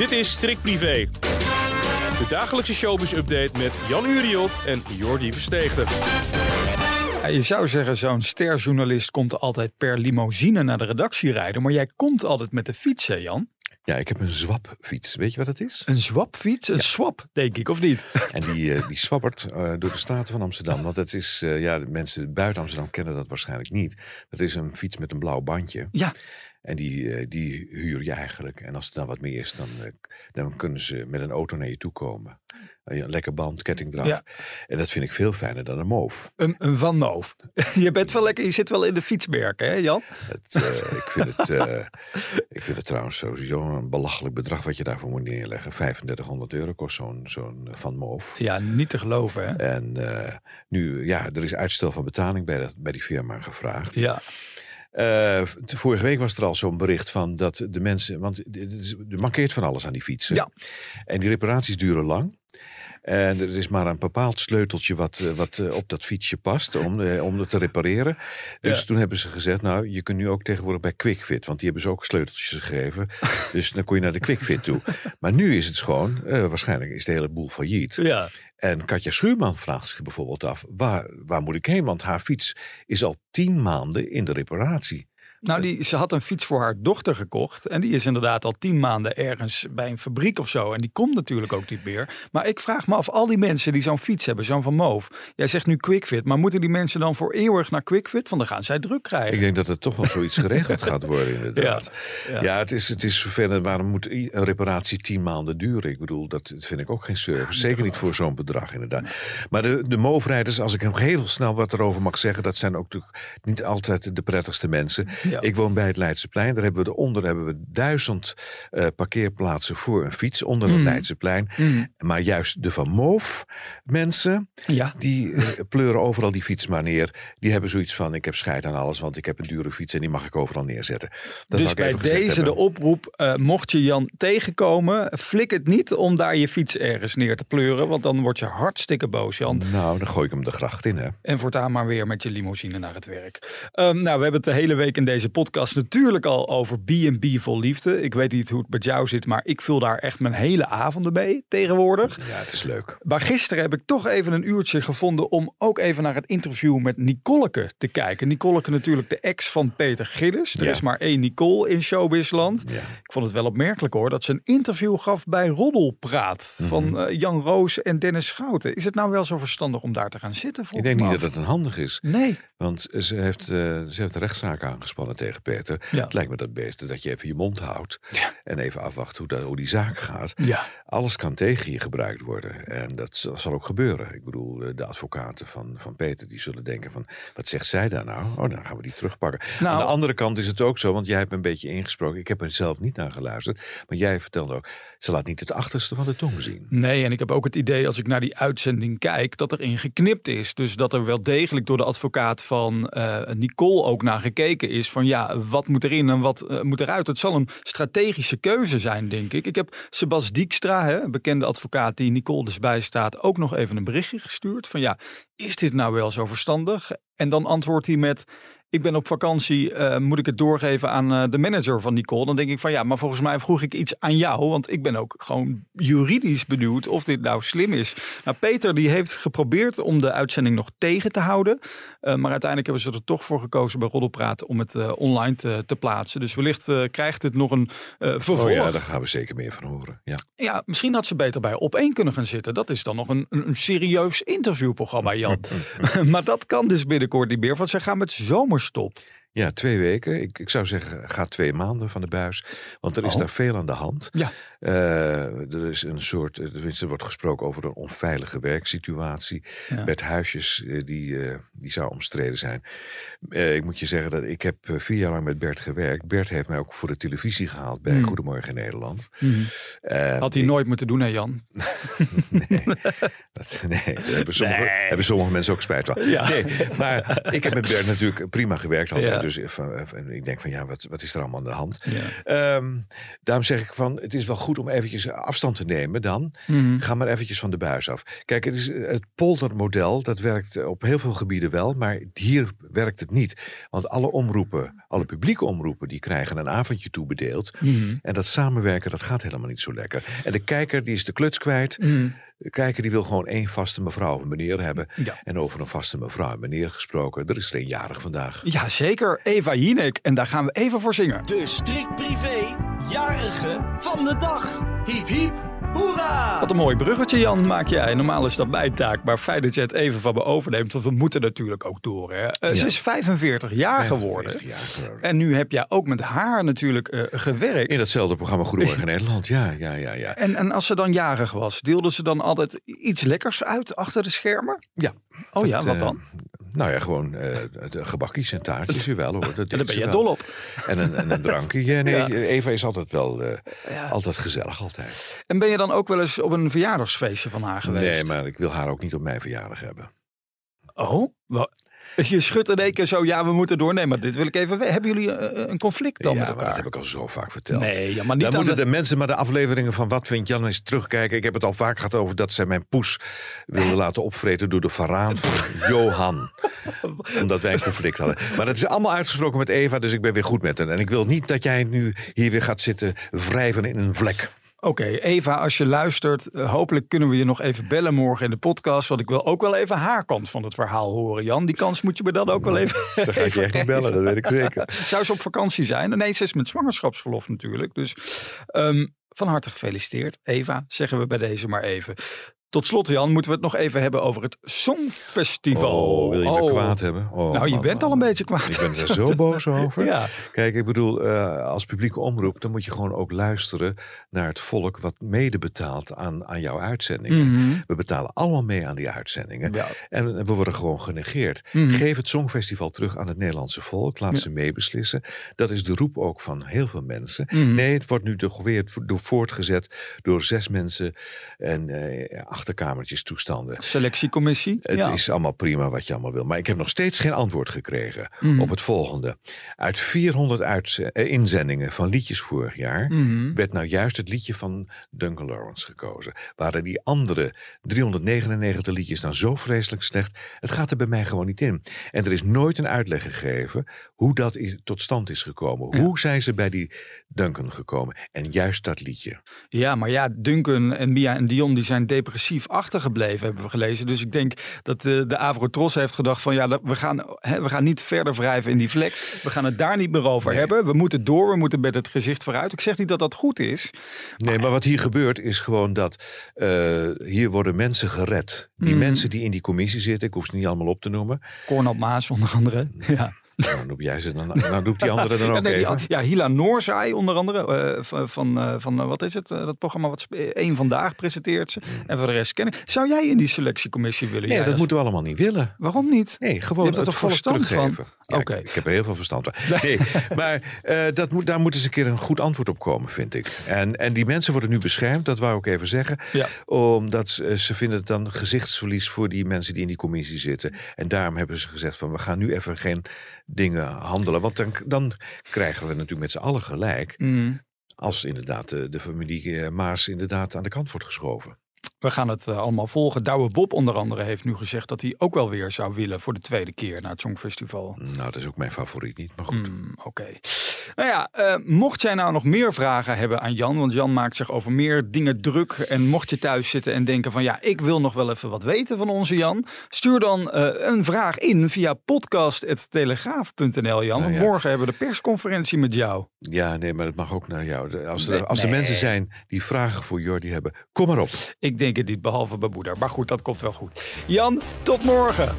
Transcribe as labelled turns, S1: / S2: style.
S1: Dit is Strik Privé. De dagelijkse showbiz-update met Jan Uriot en Jordi Versteegde.
S2: Ja, je zou zeggen, zo'n sterjournalist komt altijd per limousine naar de redactie rijden. Maar jij komt altijd met de fiets, hè Jan?
S3: Ja, ik heb een zwapfiets. Weet je wat dat is?
S2: Een zwapfiets? Een swap, denk ik, of niet?
S3: En die, eh, die swabbert eh, door de straten van Amsterdam. Want dat is, eh, ja, de mensen buiten Amsterdam kennen dat waarschijnlijk niet. Dat is een fiets met een blauw bandje.
S2: Ja.
S3: En die, eh, die huur je eigenlijk. En als het dan wat meer is, dan, eh, dan kunnen ze met een auto naar je toe komen. Eh, Een lekker band, ketting eraf.
S2: Ja.
S3: En dat vind ik veel fijner dan een moof.
S2: Een, een Van Moof. Je bent wel lekker, je zit wel in de fietsberken, hè Jan?
S3: Het, eh, ik, vind het, eh, ik vind het trouwens sowieso een belachelijk bedrag wat je daarvoor moet neerleggen. 3500 euro kost zo'n zo'n eh, Van Moof.
S2: Ja, niet te geloven, hè?
S3: En eh, nu, ja, er is uitstel van betaling bij, dat, bij die firma gevraagd.
S2: Ja.
S3: Eh, vorige week was er al zo'n bericht van dat de mensen, want er mankeert van alles aan die fietsen.
S2: Ja.
S3: En die reparaties duren lang. En er is maar een bepaald sleuteltje wat, eh, wat eh, op dat fietsje past om, eh, om het te repareren. Dus
S2: Ja.
S3: toen hebben ze gezegd, nou, je kunt nu ook tegenwoordig bij QuickFit, want die hebben ze ook sleuteltjes gegeven. dus dan kon je naar de QuickFit toe. Maar nu is het gewoon, waarschijnlijk is de hele boel failliet.
S2: Ja.
S3: En Katja Schuurman vraagt zich bijvoorbeeld af, waar, waar moet ik heen? Want haar fiets is al tien maanden in de reparatie.
S2: Nou, die, ze had een fiets voor haar dochter gekocht. En die is inderdaad al tien maanden ergens bij een fabriek of zo. En die komt natuurlijk ook niet meer. Maar ik vraag me af, al die mensen die zo'n fiets hebben, zo'n Van Moof. Jij zegt nu QuickFit, maar moeten die mensen dan voor eeuwig naar QuickFit? Want dan gaan zij druk krijgen.
S3: Ik denk dat er toch wel zoiets geregeld gaat worden inderdaad.
S2: Ja,
S3: Ja,
S2: ja.
S3: het, is, het is vervelend. Waarom moet een reparatie tien maanden duren? Ik bedoel, dat vind ik ook geen service. Zeker niet voor zo'n bedrag inderdaad. Maar de, de moofrijders, als ik nog heel snel wat erover mag zeggen... dat zijn ook natuurlijk niet altijd de prettigste mensen.
S2: Ja.
S3: Ik woon bij het Leidseplein. Daar hebben we eronder hebben we duizend eh, parkeerplaatsen voor een fiets... onder het
S2: Mhm.
S3: Leidseplein.
S2: Mm.
S3: Maar juist de Van Moof mensen...
S2: Ja.
S3: Die eh, pleuren overal die fiets maar neer. Die hebben zoiets van: ik heb scheid aan alles, want ik heb een dure fiets en die mag ik overal neerzetten. Dat
S2: dus bij deze de oproep, eh, mocht je Jan tegenkomen, flik het niet om daar je fiets ergens neer te pleuren. Want dan word je hartstikke boos, Jan.
S3: Nou, dan gooi ik hem de gracht in, hè?
S2: En voortaan maar weer met je limousine naar het werk. Ehm, nou, we hebben het de hele week in deze podcast natuurlijk al over B&B vol liefde. Ik weet niet hoe het bij jou zit, maar ik vul daar echt mijn hele avonden mee tegenwoordig.
S3: Ja, het is leuk.
S2: Maar gisteren heb ik toch even een uurtje gevonden om ook even naar het interview met Nicoleke te kijken. Nicoleke natuurlijk de ex van Peter Gillis. Er
S3: Ja.
S2: is maar één Nicole in showbizland.
S3: Ja.
S2: Ik vond het wel opmerkelijk hoor, dat ze een interview gaf bij Roddelpraat
S3: Mhm.
S2: van eh, Jan Roos en Dennis Schouten. Is het nou wel zo verstandig om daar te gaan zitten?
S3: Ik denk niet
S2: af.
S3: dat het een handig is.
S2: Nee.
S3: Want ze heeft, eh, ze heeft een rechtszaak aangespannen tegen Peter.
S2: Ja.
S3: Het lijkt me dat beter dat je even je mond houdt.
S2: Ja.
S3: En even afwacht hoe, dat, hoe die zaak gaat.
S2: Ja.
S3: Alles kan tegen je gebruikt worden. En dat zal, zal ook gebeuren. Ik bedoel, de advocaten van, van Peter die zullen denken van... wat zegt zij daar nou? Oh, dan gaan we die terugpakken.
S2: Nou-
S3: Aan de andere kant is het ook zo, want jij hebt een beetje ingesproken. Ik heb er zelf niet naar geluisterd. Maar jij vertelde ook, ze laat niet het achterste van de tong zien.
S2: Nee, en ik heb ook het idee als ik naar die uitzending kijk dat er in geknipt is. Dus dat er wel degelijk door de advocaat van eh, Nicole ook naar gekeken is. Van ja, wat moet erin en wat eh, moet eruit? Het zal een strategische keuze zijn, denk ik. Ik heb Sebas Dijkstra, hè, bekende advocaat die Nicole dus bijstaat, ook nog even een berichtje gestuurd. Van ja, is dit nou wel zo verstandig? En dan antwoordt hij met... Ik ben op vakantie, eh, moet ik het doorgeven aan eh, de manager van Nicole? Dan denk ik van ja, maar volgens mij vroeg ik iets aan jou. Want ik ben ook gewoon juridisch benieuwd of dit nou slim is. Nou, Peter die heeft geprobeerd om de uitzending nog tegen te houden. Eh, maar uiteindelijk hebben ze er toch voor gekozen bij Roddelpraat om het online te, te plaatsen. Dus wellicht krijgt het nog een vervolg.
S3: Oh ja, daar gaan we zeker meer van horen. Ja.
S2: Ja, misschien had ze beter bij op één kunnen gaan zitten. Dat is dan nog een, een, een serieus interviewprogramma, Jan. maar dat kan dus binnenkort niet meer, want ze gaan met zomerstop.
S3: Ja, twee weken. Ik, ik zou zeggen, ga twee maanden van de buis. Want er is
S2: Oh.
S3: daar veel aan de hand.
S2: Ja.
S3: Eh, er is een soort, eh, tenminste, er wordt gesproken over een onveilige werksituatie.
S2: Ja.
S3: Bert Huisjes, eh, die, die zou omstreden zijn. Eh, ik moet je zeggen dat ik heb eh, vier jaar lang met Bert gewerkt. Bert heeft mij ook voor de televisie gehaald bij
S2: Hmm.
S3: Goedemorgen Nederland.
S2: Mhm.
S3: Eh,
S2: Had hij
S3: ik-
S2: nooit moeten doen, hè Jan?
S3: Nee, dat, nee, daar hebben sommige,
S2: Nee.
S3: hebben sommige mensen ook spijt van.
S2: Ja.
S3: Nee, maar ik heb met Bert natuurlijk prima gewerkt.
S2: Ja.
S3: En dus en ik denk van ja, wat, wat is er allemaal aan de hand?
S2: Ja.
S3: Ehm, daarom zeg ik van, het is wel goed om eventjes afstand te nemen dan.
S2: Mhm.
S3: Ga maar eventjes van de buis af. Kijk, het, is, het poldermodel, dat werkt op heel veel gebieden wel, maar hier werkt het niet. Want alle omroepen, alle publieke omroepen, die krijgen een avondje toebedeeld.
S2: Mhm.
S3: En dat samenwerken, dat gaat helemaal niet zo lekker. En de kijker, die is de kluts kwijt.
S2: Mhm.
S3: De kijker, die wil gewoon één vaste mevrouw of meneer hebben.
S2: Ja.
S3: En over een vaste mevrouw en meneer gesproken, er is er een jarig vandaag.
S2: Ja, zeker. Eva Jinek. En daar gaan we even voor zingen.
S4: De strikt privé jarige van de dag. Hiep hiep, hoera!
S2: Wat een mooi bruggetje, Jan, maak jij. Normaal is dat mijn taak, maar fijn dat je het even van me overneemt. Want we moeten natuurlijk ook door. Hè. Eh, Ze is 45 jaar geworden.
S3: 45 jaar geworden.
S2: En nu heb jij ook met haar natuurlijk eh, gewerkt.
S3: In datzelfde programma Goedemorgen Nederland, ja, ja, ja, ja.
S2: En, en als ze dan jarig was, deelde ze dan altijd iets lekkers uit achter de schermen?
S3: Ja.
S2: Oh ja, wat
S3: eh,
S2: dan?
S3: Nou ja, gewoon de gebakjes en taartjes, wel hoor. Dat
S2: En daar ben je
S3: wel.
S2: dol op.
S3: En een, en een drankje. Ja, nee,
S2: Ja.
S3: Eva is altijd wel eh,
S2: Ja.
S3: altijd gezellig altijd.
S2: En ben je dan ook wel eens op een verjaardagsfeestje van haar geweest?
S3: Nee, maar ik wil haar ook niet op mijn verjaardag hebben.
S2: Oh, wa- je schudt in één keer zo, ja, we moeten door. Nee, maar dit wil ik even weten. Hebben jullie eh, een conflict dan
S3: ja, maar dat heb ik al zo vaak verteld.
S2: Nee, ja, maar niet
S3: Dan moeten
S2: de...
S3: de mensen maar de afleveringen van Wat vindt Jan eens terugkijken. Ik heb het al vaak gehad over dat zij mijn poes wilde laten opvreten door de varaan van Johan. Omdat wij een conflict hadden. Maar dat is allemaal uitgesproken met Eva, dus ik ben weer goed met hen. En ik wil niet dat jij nu hier weer gaat zitten wrijven in een vlek.
S2: Oké, Eva, als je luistert, eh, hopelijk kunnen we je nog even bellen morgen in de podcast. Want ik wil ook wel even haar kant van het verhaal horen, Jan. Die kans moet je me dan ook wel even.
S3: Dan ga ik je echt niet bellen, dat weet ik zeker.
S2: Zou ze op vakantie zijn? Nee, ze is met zwangerschapsverlof natuurlijk. Dus ehm, van harte gefeliciteerd, Eva, zeggen we bij deze maar even. Tot slot, Jan, moeten we het nog even hebben over het Songfestival.
S3: Oh, wil je me
S2: Oh.
S3: kwaad hebben? Oh,
S2: Nou, je
S3: man,
S2: bent
S3: man,
S2: al een beetje kwaad.
S3: Ik ben er zo boos over.
S2: Ja,
S3: Kijk, ik bedoel, eh, als publieke omroep, dan moet je gewoon ook luisteren naar het volk wat mede betaalt aan, aan jouw uitzendingen.
S2: Mhm.
S3: We betalen allemaal mee aan die uitzendingen.
S2: ja.
S3: En we worden gewoon genegeerd.
S2: Mhm.
S3: Geef het Songfestival terug aan het Nederlandse volk. Laat
S2: Ja.
S3: ze meebeslissen. Dat is de roep ook van heel veel mensen.
S2: Mhm.
S3: Nee, het wordt nu toch weer door voortgezet door zes mensen en eh, achterkamertjes toestanden.
S2: Selectiecommissie.
S3: Het
S2: ja.
S3: is allemaal prima wat je allemaal wil. Maar ik heb nog steeds geen antwoord gekregen
S2: Mhm.
S3: op het volgende. Uit 400 uitze- eh, inzendingen van liedjes vorig jaar...
S2: Mhm.
S3: werd nou juist het liedje van Duncan Lawrence gekozen. Waren die andere 399 liedjes nou zo vreselijk slecht? Het gaat er bij mij gewoon niet in. En er is nooit een uitleg gegeven hoe dat is, tot stand is gekomen.
S2: Ja.
S3: Hoe zijn ze bij die Duncan gekomen? En juist dat liedje.
S2: Ja, maar ja, Duncan en Mia en Dion die zijn depressief achtergebleven, hebben we gelezen. Dus ik denk dat de, de Avrotros heeft gedacht van ja, we gaan, hè, we gaan niet verder wrijven in die vlek. We gaan het daar niet meer over
S3: Nee.
S2: hebben. We moeten door, we moeten met het gezicht vooruit. Ik zeg niet dat dat goed is.
S3: Nee, maar wat hier gebeurt is gewoon dat eh, hier worden mensen gered. Die
S2: Mhm.
S3: mensen die in die commissie zitten, ik hoef ze niet allemaal op te noemen.
S2: Cornel Maas onder andere. Ja,
S3: Nou, noem jij ze dan, nou doe ik die anderen dan
S2: ja,
S3: ook
S2: nee, die
S3: even.
S2: ja Hila Noorzaai onder andere. eh, van, van, eh, van eh, wat is het? dat programma wat één vandaag presenteert ze. En voor de rest kennen. Zou jij in die selectiecommissie willen?
S3: Nee,
S2: Jij
S3: dat moeten we allemaal niet willen.
S2: Waarom niet?
S3: Nee, gewoon
S2: Je hebt er
S3: het volk
S2: verstand van?
S3: Ja,
S2: Oké.
S3: ik, ik heb er heel veel verstand van. Nee, maar dat moet, daar moeten ze een keer een goed antwoord op komen, vind ik. En, en die mensen worden nu beschermd, dat wou ik even zeggen.
S2: Ja.
S3: Omdat ze, ze vinden het dan gezichtsverlies voor die mensen die in die commissie zitten. En daarom hebben ze gezegd van we gaan nu even geen dingen handelen. Want dan, dan krijgen we natuurlijk met z'n allen gelijk.
S2: Mm.
S3: Als inderdaad de, de familie eh, Maas inderdaad aan de kant wordt geschoven.
S2: We gaan het eh, allemaal volgen. Douwe Bob onder andere heeft nu gezegd dat hij ook wel weer zou willen voor de tweede keer naar het Songfestival.
S3: Nou, dat is ook mijn favoriet niet, maar goed.
S2: Hmm, Oké. Nou ja, eh, mocht jij nou nog meer vragen hebben aan Jan, want Jan maakt zich over meer dingen druk. En mocht je thuis zitten en denken van ja, ik wil nog wel even wat weten van onze Jan. Stuur dan eh, een vraag in via podcast.telegraaf.nl Jan.
S3: Nou ja.
S2: Morgen hebben we de persconferentie met jou.
S3: Ja, nee, maar dat mag ook naar jou. Als, er,
S2: Nee,
S3: als er
S2: nee.
S3: mensen zijn die vragen voor Jordi hebben, kom maar op.
S2: Ik denk het niet, behalve bij moeder. Maar goed, dat komt wel goed. Jan, tot morgen.